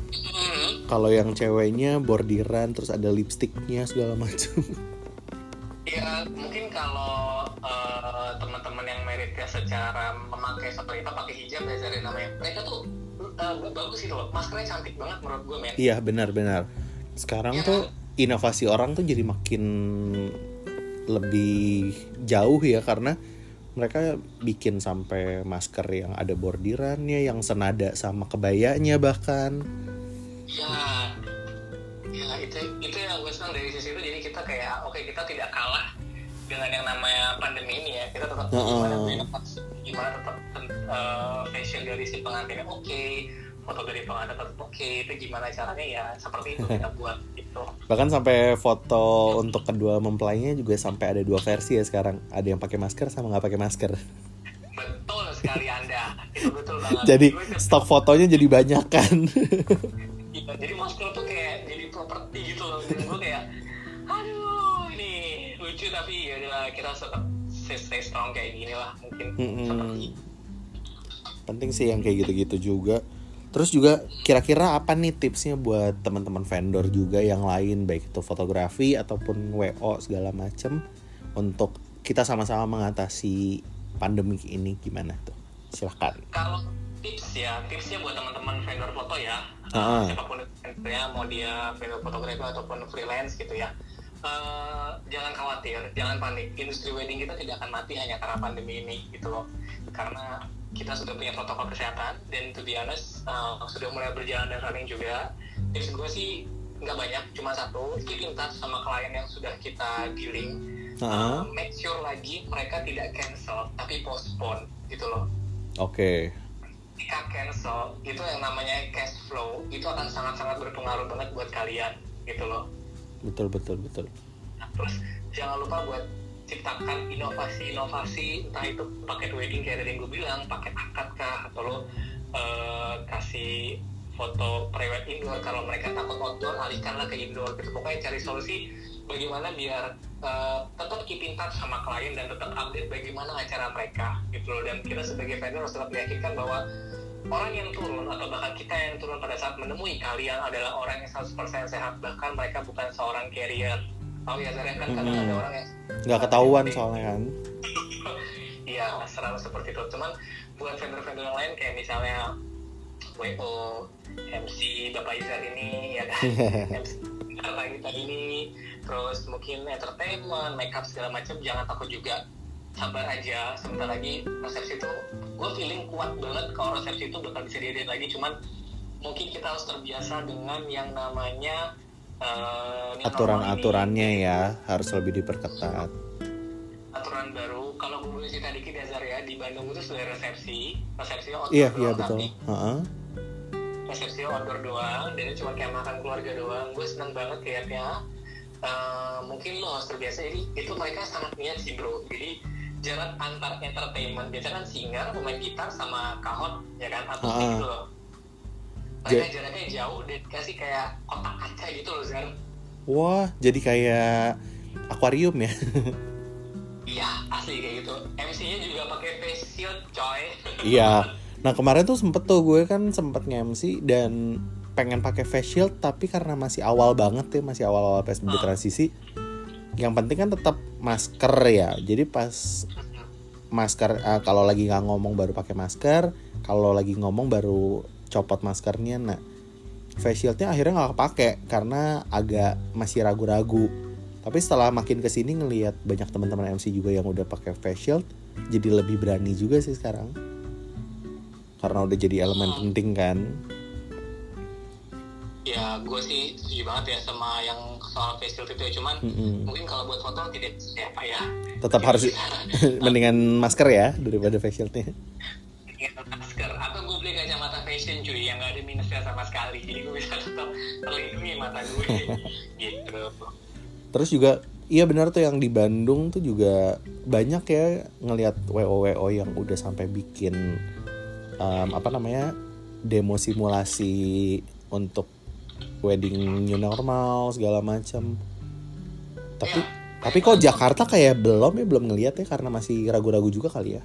Speaker 2: Mhm.
Speaker 1: Kalau yang ceweknya bordiran terus ada lipstiknya segala macam.
Speaker 2: Ya mungkin kalau eh, teman-teman yang meritnya secara memakai seperti apa pakai hijab ya dari namanya. Mereka tuh eh, bagus gitu loh. Maskernya cantik banget menurut gue men.
Speaker 1: Iya benar-benar. Sekarang
Speaker 2: Iya
Speaker 1: tuh inovasi orang tuh jadi makin lebih jauh ya karena mereka bikin sampai masker yang ada bordirannya, yang senada sama kebayanya bahkan.
Speaker 2: ya ya itu itu yang gue senang dari sisi itu jadi kita kayak oke kita tidak kalah dengan yang namanya pandemi ini ya kita tetap
Speaker 1: Heeh.
Speaker 2: gimana berinovasi gimana tetap eh, fashion dari si pengantinnya oke foto dari pengantin tetap oke itu gimana caranya ya seperti itu kita buat gitu
Speaker 1: Bahkan sampai foto untuk kedua mempelainya juga sampai ada dua versi ya sekarang. Ada yang pakai masker sama nggak pakai masker.
Speaker 2: betul sekali anda itu betul banget
Speaker 1: Jadi stok fotonya jadi banyak kan.
Speaker 2: Iya, jadi masker tuh strong kayak gini lah mungkin.
Speaker 1: Mm-mm.
Speaker 2: seperti.
Speaker 1: Penting sih yang kayak gitu-gitu juga. Terus juga kira-kira apa nih tipsnya buat teman-teman vendor juga yang lain? Baik itu fotografi ataupun wo segala macem untuk kita sama-sama mengatasi pandemi ini gimana tuh? Silahkan.
Speaker 2: Kalau tips ya tipsnya buat teman-teman vendor foto ya.
Speaker 1: Ah.
Speaker 2: siapa pun vendornya mau dia vendor fotografi ataupun freelance gitu ya Eh, jangan khawatir jangan panik. Industri wedding kita tidak akan mati hanya karena pandemi ini gitu loh. Karena kita sudah punya protokol kesehatan dan to be honest eh, sudah mulai berjalan dan running juga. Tips gue sih nggak banyak cuma satu keep in touch sama klien yang sudah kita dealing
Speaker 1: Ah.
Speaker 2: Eh, make sure lagi mereka tidak cancel tapi postpone gitu loh.
Speaker 1: Oke.
Speaker 2: Ketika cancel itu yang namanya cash flow itu akan sangat-sangat berpengaruh banget buat kalian gitu loh
Speaker 1: betul betul betul.
Speaker 2: Nah, terus jangan lupa buat ciptakan inovasi-inovasi entah itu paket wedding kayak tadi yang gue bilang paket akad kah atau lo eh, kasih foto prewed indoor. Kalau mereka takut outdoor alihkanlah ke indoor gitu. Pokoknya cari solusi bagaimana biar eh, tetap keep in touch sama klien dan tetap update bagaimana acara mereka gitu loh. Dan kita sebagai vendor harus tetap meyakinkan bahwa orang yang turun atau bahkan kita yang turun pada saat menemui kalian adalah orang yang 100% sehat bahkan mereka bukan seorang carrier tahu ya Zara kan kadang
Speaker 1: Mm-mm.
Speaker 2: ada orang yang
Speaker 1: nggak ketahuan soalnya kan
Speaker 2: Iya, selalu seperti itu. Cuman buat vendor-vendor yang lain kayak misalnya WO, MC Bapak Izar ini, ya kan? MC Bapak kita ini, terus mungkin entertainment, makeup segala macam, jangan takut juga. Sabar aja, sebentar lagi resepsi itu, gue feeling kuat banget kalau resepsi itu bakal bisa diadain lagi. Cuman mungkin kita harus terbiasa dengan yang namanya ini.
Speaker 1: aturan-aturannya ya harus lebih diperketat
Speaker 2: aturan baru kalau gue boleh cerita dikit ya Zar ya di Bandung itu sudah resepsi resepsinya outdoor
Speaker 1: iya
Speaker 2: doang,
Speaker 1: iya betul
Speaker 2: tapi
Speaker 1: Heeh.
Speaker 2: resepsinya outdoor doang dan cuma kayak makan keluarga doang gue seneng banget liatnya Eh, mungkin lo harus terbiasa jadi itu mereka sangat niat sih bro jadi jarak antar entertainment. Biasanya kan singer pemain gitar sama kahot ya kan? Atau
Speaker 1: Ah.
Speaker 2: gitu loh. Mereka jaraknya jauh dan kasih kayak kotak kaca gitu loh Zar
Speaker 1: wah jadi kayak akuarium ya?
Speaker 2: Iya asli kayak gitu. MC-nya juga pakai face shield coy.
Speaker 1: Iya. Nah kemarin tuh sempet tuh gue kan sempet nge-MC dan pengen pakai face shield tapi karena masih awal banget ya masih awal-awal PSBB transisi. Yang penting kan tetap masker ya. Jadi pas masker eh, kalau lagi nggak ngomong baru pakai masker, kalau lagi ngomong baru copot maskernya. Nah face shieldnya akhirnya nggak kepake karena agak masih ragu-ragu. Tapi setelah makin ke sini ngelihat banyak teman-teman MC juga yang udah pakai face shield, jadi lebih berani juga sih sekarang karena udah jadi elemen penting kan
Speaker 2: ya gue sih setuju banget ya sama yang soal face shield itu ya. Cuman
Speaker 1: Mm-mm.
Speaker 2: mungkin kalau buat foto tidak ya apa ya.
Speaker 1: Tetap harus mendingan masker ya daripada shieldnya.
Speaker 2: Dengan masker. Atau gue beli kacamata fashion cuy yang gak ada minusnya sama sekali. Jadi gue bisa tetap terlindungi mata gue gitu.
Speaker 1: Terus juga iya benar tuh yang di Bandung tuh juga banyak ya ngelihat wo wo yang udah sampai bikin um, apa namanya demo simulasi untuk wedding new normal segala macam. Tapi
Speaker 2: Iya.
Speaker 1: tapi kok Jakarta kayak belum ya? Belum ngelihat ya karena masih ragu-ragu juga kali ya?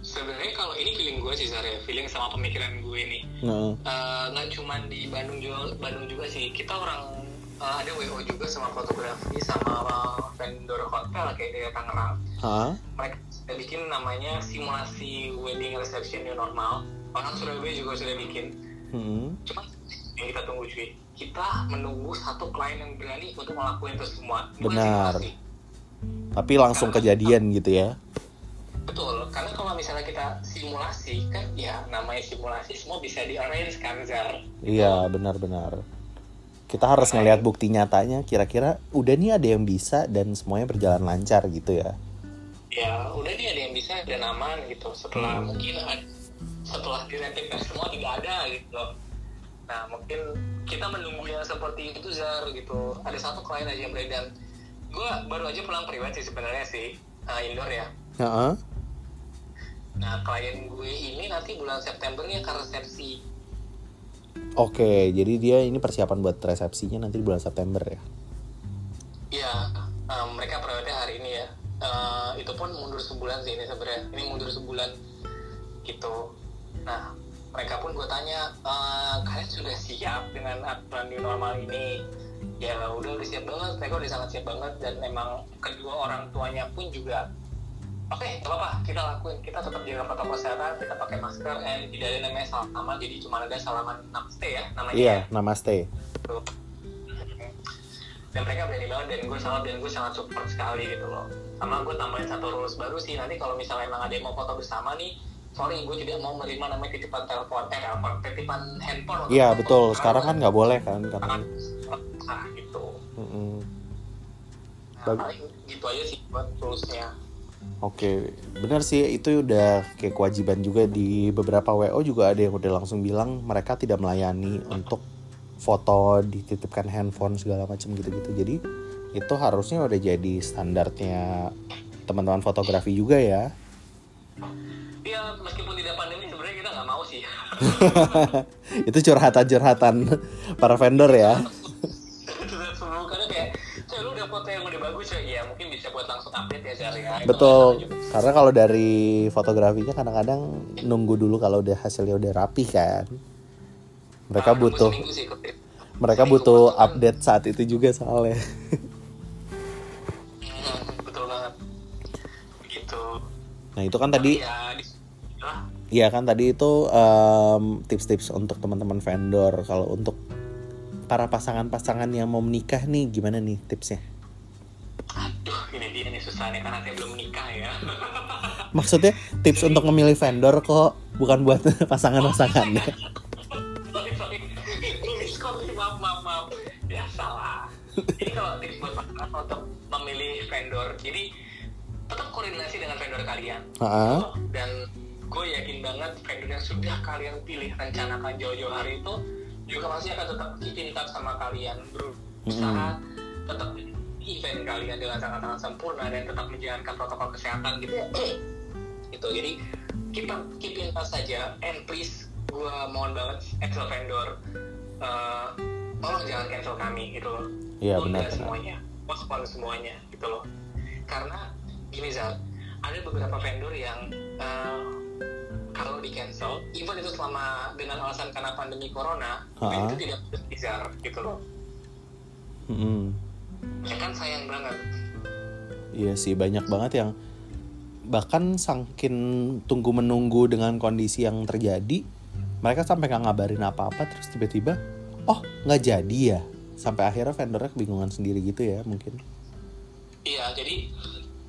Speaker 2: Sebenarnya kalau ini feeling gue sih Zar ya. Feeling sama pemikiran gue nih.
Speaker 1: Nah,
Speaker 2: Eh, nggak cuma di Bandung juga Bandung juga sih. Kita orang eh, ada WO juga sama fotografi sama vendor hotel kayak di Tangerang.
Speaker 1: Hah?
Speaker 2: mereka sudah bikin namanya simulasi wedding reception new normal. Orang Surabaya juga sudah bikin.
Speaker 1: Hmm.
Speaker 2: cuma yang kita tunggu cuy kita menunggu satu klien yang berani untuk ngelakuin itu semua
Speaker 1: Benar.
Speaker 2: simulasi.
Speaker 1: Tapi langsung kejadian gitu ya.
Speaker 2: betul karena kalau misalnya kita simulasi kan ya namanya simulasi semua bisa di arrange kan Zar
Speaker 1: Iya, benar-benar. Kita harus ngelihat bukti nyatanya kira-kira udah nih ada yang bisa dan semuanya berjalan lancar gitu ya.
Speaker 2: ya udah dia ada yang bisa dan aman gitu setelah
Speaker 1: Hmm.
Speaker 2: mungkin setelah di rapid test semua tidak ada gitu. Nah mungkin kita menunggu yang seperti itu Zar gitu. Ada satu klien aja yang beredar. Gue baru aja pulang private sih sebenarnya sih uh, indoor ya.
Speaker 1: Heeh.
Speaker 2: nah klien gue ini nanti bulan September nih akan resepsi.
Speaker 1: Oke, jadi dia ini persiapan buat resepsinya nanti di bulan September ya.
Speaker 2: ya uh, mereka private hari ini ya. Eh, itu pun mundur sebulan sih ini sebenarnya. Ini mundur sebulan gitu. Nah mereka pun gue tanya "Eh, kalian sudah siap dengan aturan new normal ini? Ya udah udah siap banget. Mereka udah sangat siap banget dan memang kedua orang tuanya pun juga oke gak apa-apa kita lakuin. Kita tetap jaga protokol kesehatan kita pakai masker and tidak ada namanya salaman jadi cuma ada salaman namaste ya namanya
Speaker 1: Iya,
Speaker 2: ya.
Speaker 1: namaste.
Speaker 2: dan mereka berani banget dan gue sangat dan gue sangat support sekali gitu loh. Sama gue tambahin satu rules baru sih nanti kalau misalnya emang ada yang mau foto bersama nih sorry gue tidak mau menerima namanya titipan telepon eh telepon titipan handphone
Speaker 1: Iya betul.
Speaker 2: Karena
Speaker 1: Sekarang kan nggak boleh kan karena.
Speaker 2: sangat ah gitu
Speaker 1: Mm-mm.
Speaker 2: nah,
Speaker 1: Bag-
Speaker 2: gitu aja sih buat rulesnya
Speaker 1: Oke, benar sih itu udah kayak kewajiban juga di beberapa WO juga ada yang udah langsung bilang mereka tidak melayani untuk foto dititipkan handphone segala macam gitu-gitu. Jadi itu harusnya udah jadi standarnya teman-teman fotografi juga ya.
Speaker 2: Ya meskipun tidak pandemi sebenarnya kita nggak mau sih
Speaker 1: itu curhatan-curhatan para vendor ya.
Speaker 2: Karena kayak "Coy, lu udah foto yang udah bagus ya ya mungkin bisa buat langsung update ya Zar ya
Speaker 1: Betul. Karena kalau dari fotografinya kadang-kadang nunggu dulu kalau udah hasilnya udah rapi kan. Mereka
Speaker 2: Ah,
Speaker 1: butuh mereka butuh
Speaker 2: kan.
Speaker 1: update saat itu juga soalnya.
Speaker 2: Hmm, betul banget gitu
Speaker 1: Nah itu kan tadi,
Speaker 2: ya di
Speaker 1: iya kan tadi itu em, tips-tips untuk teman-teman vendor. Kalau untuk para pasangan-pasangan yang mau menikah nih, gimana nih tipsnya?
Speaker 2: aduh ini dia nih susah nih karena saya belum menikah ya
Speaker 1: Maksudnya tips untuk memilih vendor kok, bukan buat pasangan-pasangannya.
Speaker 2: sorry sorry nih maaf maaf maaf ya salah jadi kalau tips buat pasangan untuk memilih vendor jadi tetap koordinasi dengan vendor kalian
Speaker 1: Heeh.
Speaker 2: dan gue yakin banget vendor yang sudah kalian pilih rencanakan jauh-jauh hari itu juga pasti akan tetap keep sama kalian berusaha tetap event kalian dengan sangat-sangat sempurna dan tetap menjalankan protokol kesehatan gitu. Gitu. Jadi keep keep in touch saja. And please gue mohon banget Excel vendor eh, tolong jangan cancel kami gitu loh.
Speaker 1: Iya, benar,
Speaker 2: semuanya postpone semuanya gitu loh. Karena gini Zal ada beberapa vendor yang eh, kalau di cancel even itu selama dengan alasan karena pandemi corona
Speaker 1: Ha-ha.
Speaker 2: itu tidak bizar gitu loh
Speaker 1: Mm-mm.
Speaker 2: ya kan sayang banget
Speaker 1: Iya sih banyak banget yang bahkan sangkin tunggu menunggu dengan kondisi yang terjadi mereka sampai nggak ngabarin apa-apa terus tiba-tiba oh nggak jadi ya sampai akhirnya vendornya kebingungan sendiri gitu ya mungkin
Speaker 2: Iya, jadi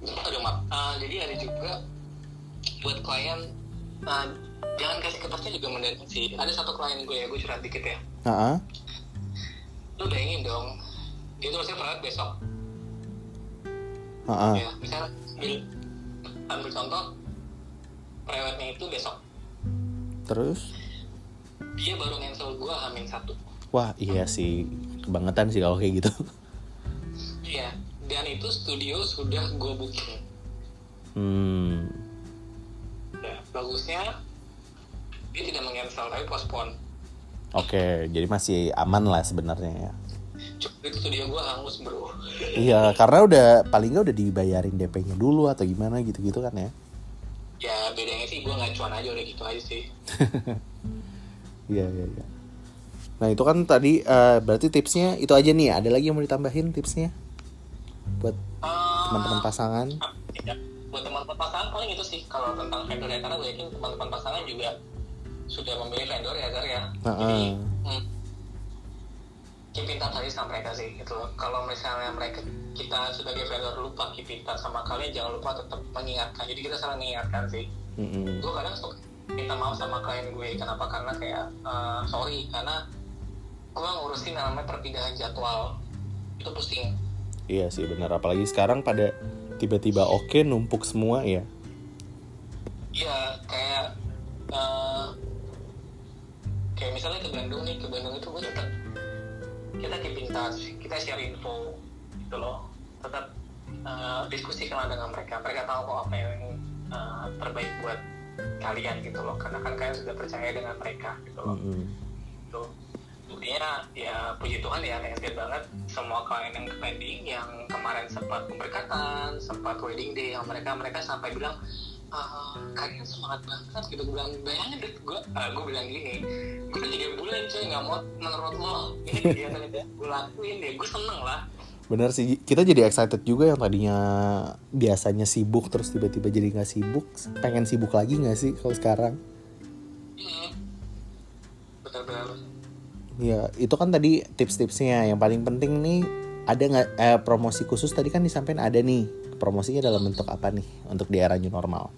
Speaker 2: aduh maaf. Ah, jadi ada juga buat klien ah, jangan kasih kertasnya juga mendadak sih. Ada satu klien gue ya, gue curhat dikit ya.
Speaker 1: Heeh.
Speaker 2: Lu bayangin dong, dia tuh harusnya berangkat besok.
Speaker 1: Heeh.
Speaker 2: Ya, misalnya ambil, ambil contoh, prewednya itu besok.
Speaker 1: terus
Speaker 2: Dia baru cancel gue hamin satu.
Speaker 1: wah iya sih kebangetan sih kalau kayak gitu
Speaker 2: Iya, dan itu studio sudah gue booking.
Speaker 1: hmm
Speaker 2: bagusnya dia tidak meng-cancel tapi postpone.
Speaker 1: oke jadi masih aman lah sebenarnya ya
Speaker 2: itu studio gue hangus bro.
Speaker 1: iya karena udah paling nggak udah dibayarin DP-nya dulu atau gimana gitu-gitu kan ya
Speaker 2: ya bedanya sih gue nggak cuan aja udah gitu aja sih.
Speaker 1: Iya iya iya. Nah itu kan tadi eh, berarti tipsnya itu aja nih. Ada lagi yang mau ditambahin tipsnya buat
Speaker 2: Ah,
Speaker 1: teman-teman pasangan?
Speaker 2: ya, buat teman-teman pasangan paling itu sih kalau tentang vendor ya karena gue yakin teman-teman pasangan juga sudah memilih vendor ya Zar ya.
Speaker 1: Heeh.
Speaker 2: jadi hmm, keep in touch aja sama mereka sih gitu loh. Kalau misalnya mereka kita sebagai vendor lupa keep in touch sama kalian jangan lupa tetap mengingatkan. Jadi kita saling mengingatkan sih.
Speaker 1: Mm-mm.
Speaker 2: gue kadang suka minta maaf sama klien gue. Kenapa? Karena kayak eh, sorry karena gue ngurusin namanya perpindahan jadwal. Itu pusing.
Speaker 1: Iya sih benar. Apalagi sekarang pada tiba-tiba oke numpuk semua ya.
Speaker 2: Iya, kayak eh, kayak misalnya ke Bandung nih, ke Bandung itu gue tetap kita keep in touch, kita share info gitu loh, tetap eh, diskusikanlah dengan mereka, mereka tahu kok apa yang eh, terbaik buat kalian gitu loh, karena kan kalian sudah percaya dengan mereka gitu loh,
Speaker 1: Mm-mm.
Speaker 2: gitu. Buktinya ya puji Tuhan ya kayak banget. Semua klien yang pending yang kemarin sempat pemberkatan sempat wedding day yang mereka mereka sampai bilang ah, kalian semangat banget gitu. Gue bilang bayangin deh gue uh, gue bilang gini gue udah tiga bulan coy nggak mau menurut lo. Ini itu gue lakuin deh gue seneng lah.
Speaker 1: Bener sih, kita jadi excited juga yang tadinya biasanya sibuk terus tiba-tiba jadi nggak sibuk, pengen sibuk lagi nggak sih kalau sekarang?
Speaker 2: hmm. betul-betul
Speaker 1: Ya, itu kan tadi tips-tipsnya. Yang paling penting nih, ada nggak eh, promosi khusus tadi kan disampaikan ada nih. Promosinya dalam bentuk apa nih untuk di era new normal?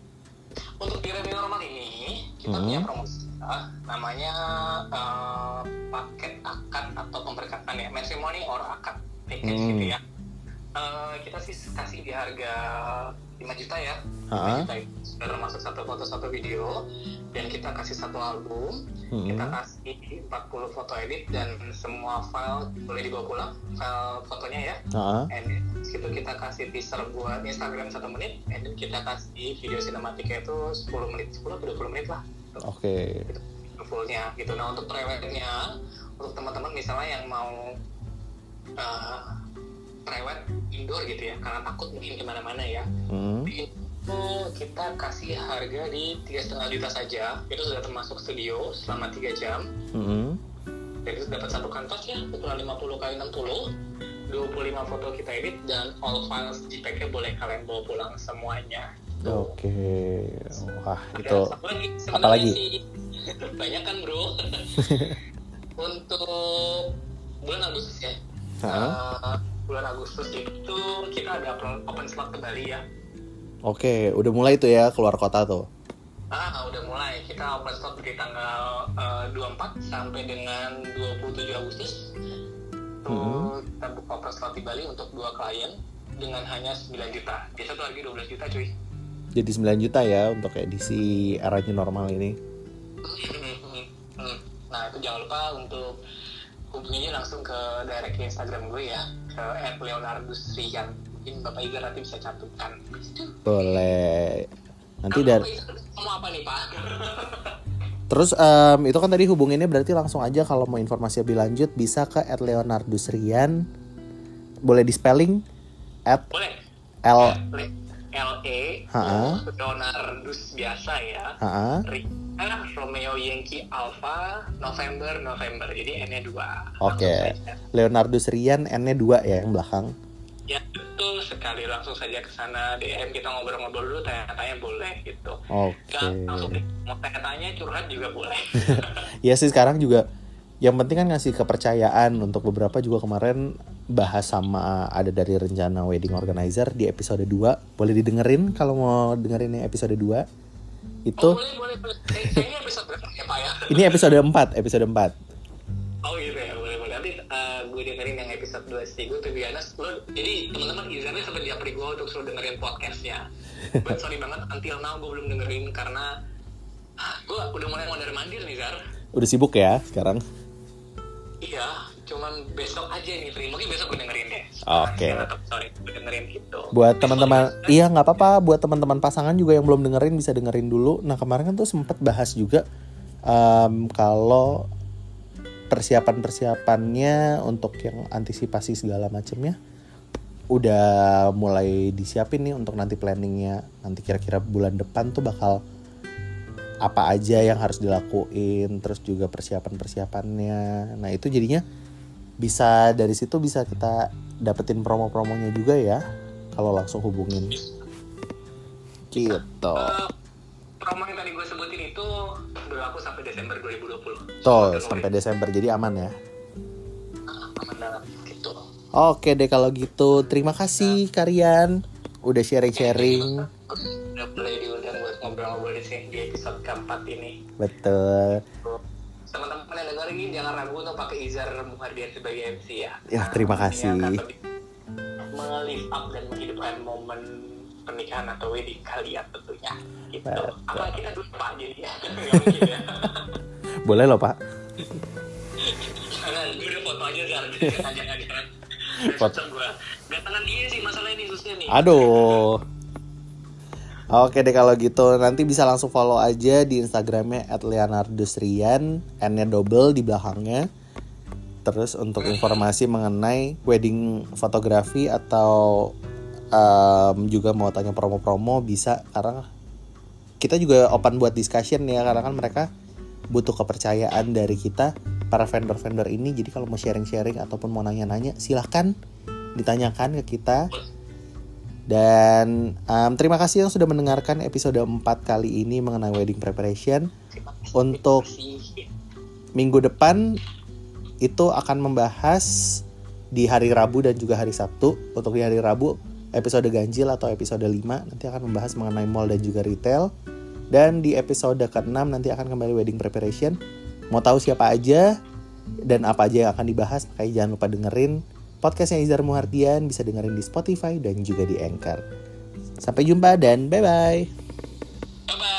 Speaker 2: untuk di Remi normal ini kita
Speaker 1: Hmm.
Speaker 2: punya promosi ah, namanya eh, paket akad atau pemberkatan ya matrimony or akad package
Speaker 1: Hmm.
Speaker 2: gitu ya Eh, kita sih kasih di harga 5 juta ya
Speaker 1: Ha-ha.
Speaker 2: 5 juta itu sudah termasuk satu foto satu video dan kita kasih satu album
Speaker 1: Hmm.
Speaker 2: kita kasih 40 foto edit dan semua file boleh dibawa pulang file fotonya ya
Speaker 1: Heeh.
Speaker 2: and itu kita kasih teaser buat Instagram satu menit and then kita kasih video sinematiknya itu 10 menit 10 atau 20 menit lah
Speaker 1: Oke.
Speaker 2: Itu fullnya gitu nah untuk prewednya untuk teman-teman misalnya yang mau uh, prewed indoor gitu ya karena takut mungkin ke mana-mana ya
Speaker 1: Hmm.
Speaker 2: itu kita kasih harga di tiga setengah juta saja itu sudah termasuk studio selama 3 jam
Speaker 1: Hmm.
Speaker 2: jadi dapat satu kanvas ya ukuran 50 kali 60 25 foto kita edit dan all files JPEG-nya boleh kalian bawa pulang semuanya.
Speaker 1: Oke. Wah,
Speaker 2: Ada
Speaker 1: itu
Speaker 2: lagi, sih, banyak kan bro untuk bulan Agustus ya. Eh, bulan Agustus itu kita ada open slot ke Bali ya
Speaker 1: Oke, udah mulai tuh ya keluar kota tuh.
Speaker 2: Ah, udah mulai. Kita open slot dari tanggal eh, 24 sampai dengan 27 Agustus. Tuh,
Speaker 1: Mhm.
Speaker 2: kita buka open slot di Bali untuk dua klien dengan hanya 9 juta. Biasa tuh harga 12 juta, cuy.
Speaker 1: Jadi 9 juta ya untuk edisi era new normal ini.
Speaker 2: Hmm. Nah, itu jangan lupa untuk hubunginya langsung ke direct Instagram gue ya, ke @leonardusrian. Mungkin Bapak Iga nanti bisa cantumkan.
Speaker 1: Boleh. Nanti dari
Speaker 2: mau apa nih, Pak?
Speaker 1: Terus em, itu kan tadi hubunginnya berarti langsung aja kalau mau informasi lebih lanjut bisa ke @leonardusrian. Boleh di spelling at
Speaker 2: Boleh.
Speaker 1: L
Speaker 2: L E
Speaker 1: Ha-ha.
Speaker 2: Leonardus biasa ya.
Speaker 1: ha
Speaker 2: Rika Romeo Yankee Alpha November November. Jadi N-nya dua.
Speaker 1: Oke.
Speaker 2: Langsung saja.
Speaker 1: Leonardus Rian N-nya 2 ya yang belakang.
Speaker 2: Ya betul sekali langsung saja ke sana DM kita ngobrol-ngobrol dulu tanya-tanya boleh gitu.
Speaker 1: Oke.
Speaker 2: Gak langsung mau tanya-tanya curhat juga boleh.
Speaker 1: Ya sih sekarang juga yang penting kan ngasih kepercayaan untuk beberapa juga kemarin bahas sama ada dari rencana wedding organizer di episode 2. Boleh didengerin kalau mau dengerin yang episode 2. Itu
Speaker 2: Oh, boleh boleh boleh. Ini episode berapa ya Pak ya?
Speaker 1: ini episode 4, episode 4.
Speaker 2: Oh gitu ya boleh boleh. Nanti uh, gue dengerin yang episode 2 sih. Gue tuh lo jadi teman-teman Izarnya sempat japri gue untuk suruh dengerin podcastnya. But sorry banget until now gue belum dengerin karena ah, gue udah mulai mondar mandir nih Zar.
Speaker 1: Udah sibuk ya sekarang?
Speaker 2: Iya, cuman besok aja nih Pri. Mungkin besok gue dengerin deh.
Speaker 1: Oke.
Speaker 2: Sekarang tetap sorry gue dengerin gitu.
Speaker 1: Buat teman-teman, iya nggak apa-apa. Buat teman-teman pasangan juga yang belum dengerin bisa dengerin dulu. Nah kemarin kan tuh sempet bahas juga em, kalau persiapan-persiapannya untuk yang antisipasi segala macamnya udah mulai disiapin nih untuk nanti planningnya nanti kira-kira bulan depan tuh bakal apa aja yang harus dilakuin terus juga persiapan-persiapannya. Nah itu jadinya bisa dari situ bisa kita dapetin promo-promonya juga ya kalau langsung hubungin. Gitu.
Speaker 2: Eh, promo yang tadi gue sebutin itu berlaku sampai Desember 2020.
Speaker 1: tuh
Speaker 2: Sampai
Speaker 1: sampai Desember jadi aman ya?
Speaker 2: Aman banget gitu.
Speaker 1: oke deh kalau gitu. Terima kasih kalian udah sharing-sharing.
Speaker 2: Udah boleh ngobrol-ngobrol di sini di episode keempat ini.
Speaker 1: betul
Speaker 2: Teman-teman yang dengerin jangan ragu untuk pakai Izar Muhardian sebagai MC ya.
Speaker 1: Ya, terima kasih.
Speaker 2: Ini Melift up dan menghidupkan momen pernikahan atau wedding kalian tentunya. Gitu.
Speaker 1: Betul.
Speaker 2: Apa kita dulu pak jadi ya?
Speaker 1: Boleh loh pak
Speaker 2: Jangan, gue udah foto aja Zar.
Speaker 1: Foto.
Speaker 2: Gue. Gak tangan dia sih masalah ini susah nih.
Speaker 1: Aduh. Oke deh kalau gitu nanti bisa langsung follow aja di Instagramnya @leonardusrian n-nya double di belakangnya. Terus untuk informasi mengenai wedding fotografi atau um, juga mau tanya promo-promo bisa. Karena kita juga open buat discussion ya karena kan mereka butuh kepercayaan dari kita para vendor-vendor ini. Jadi kalau mau sharing-sharing ataupun mau nanya-nanya silahkan ditanyakan ke kita dan um, terima kasih yang sudah mendengarkan episode 4 kali ini mengenai wedding preparation untuk minggu depan itu akan membahas di hari Rabu dan juga hari Sabtu. Untuk di hari Rabu episode ganjil atau episode 5 nanti akan membahas mengenai mall dan juga retail. Dan di episode ke-6 nanti akan kembali wedding preparation. Mau tahu siapa aja dan apa aja yang akan dibahas, makanya jangan lupa dengerin Podcast yang Izar Muhardian bisa dengerin di Spotify dan juga di Anchor. Sampai jumpa dan bye-bye. Bye-bye.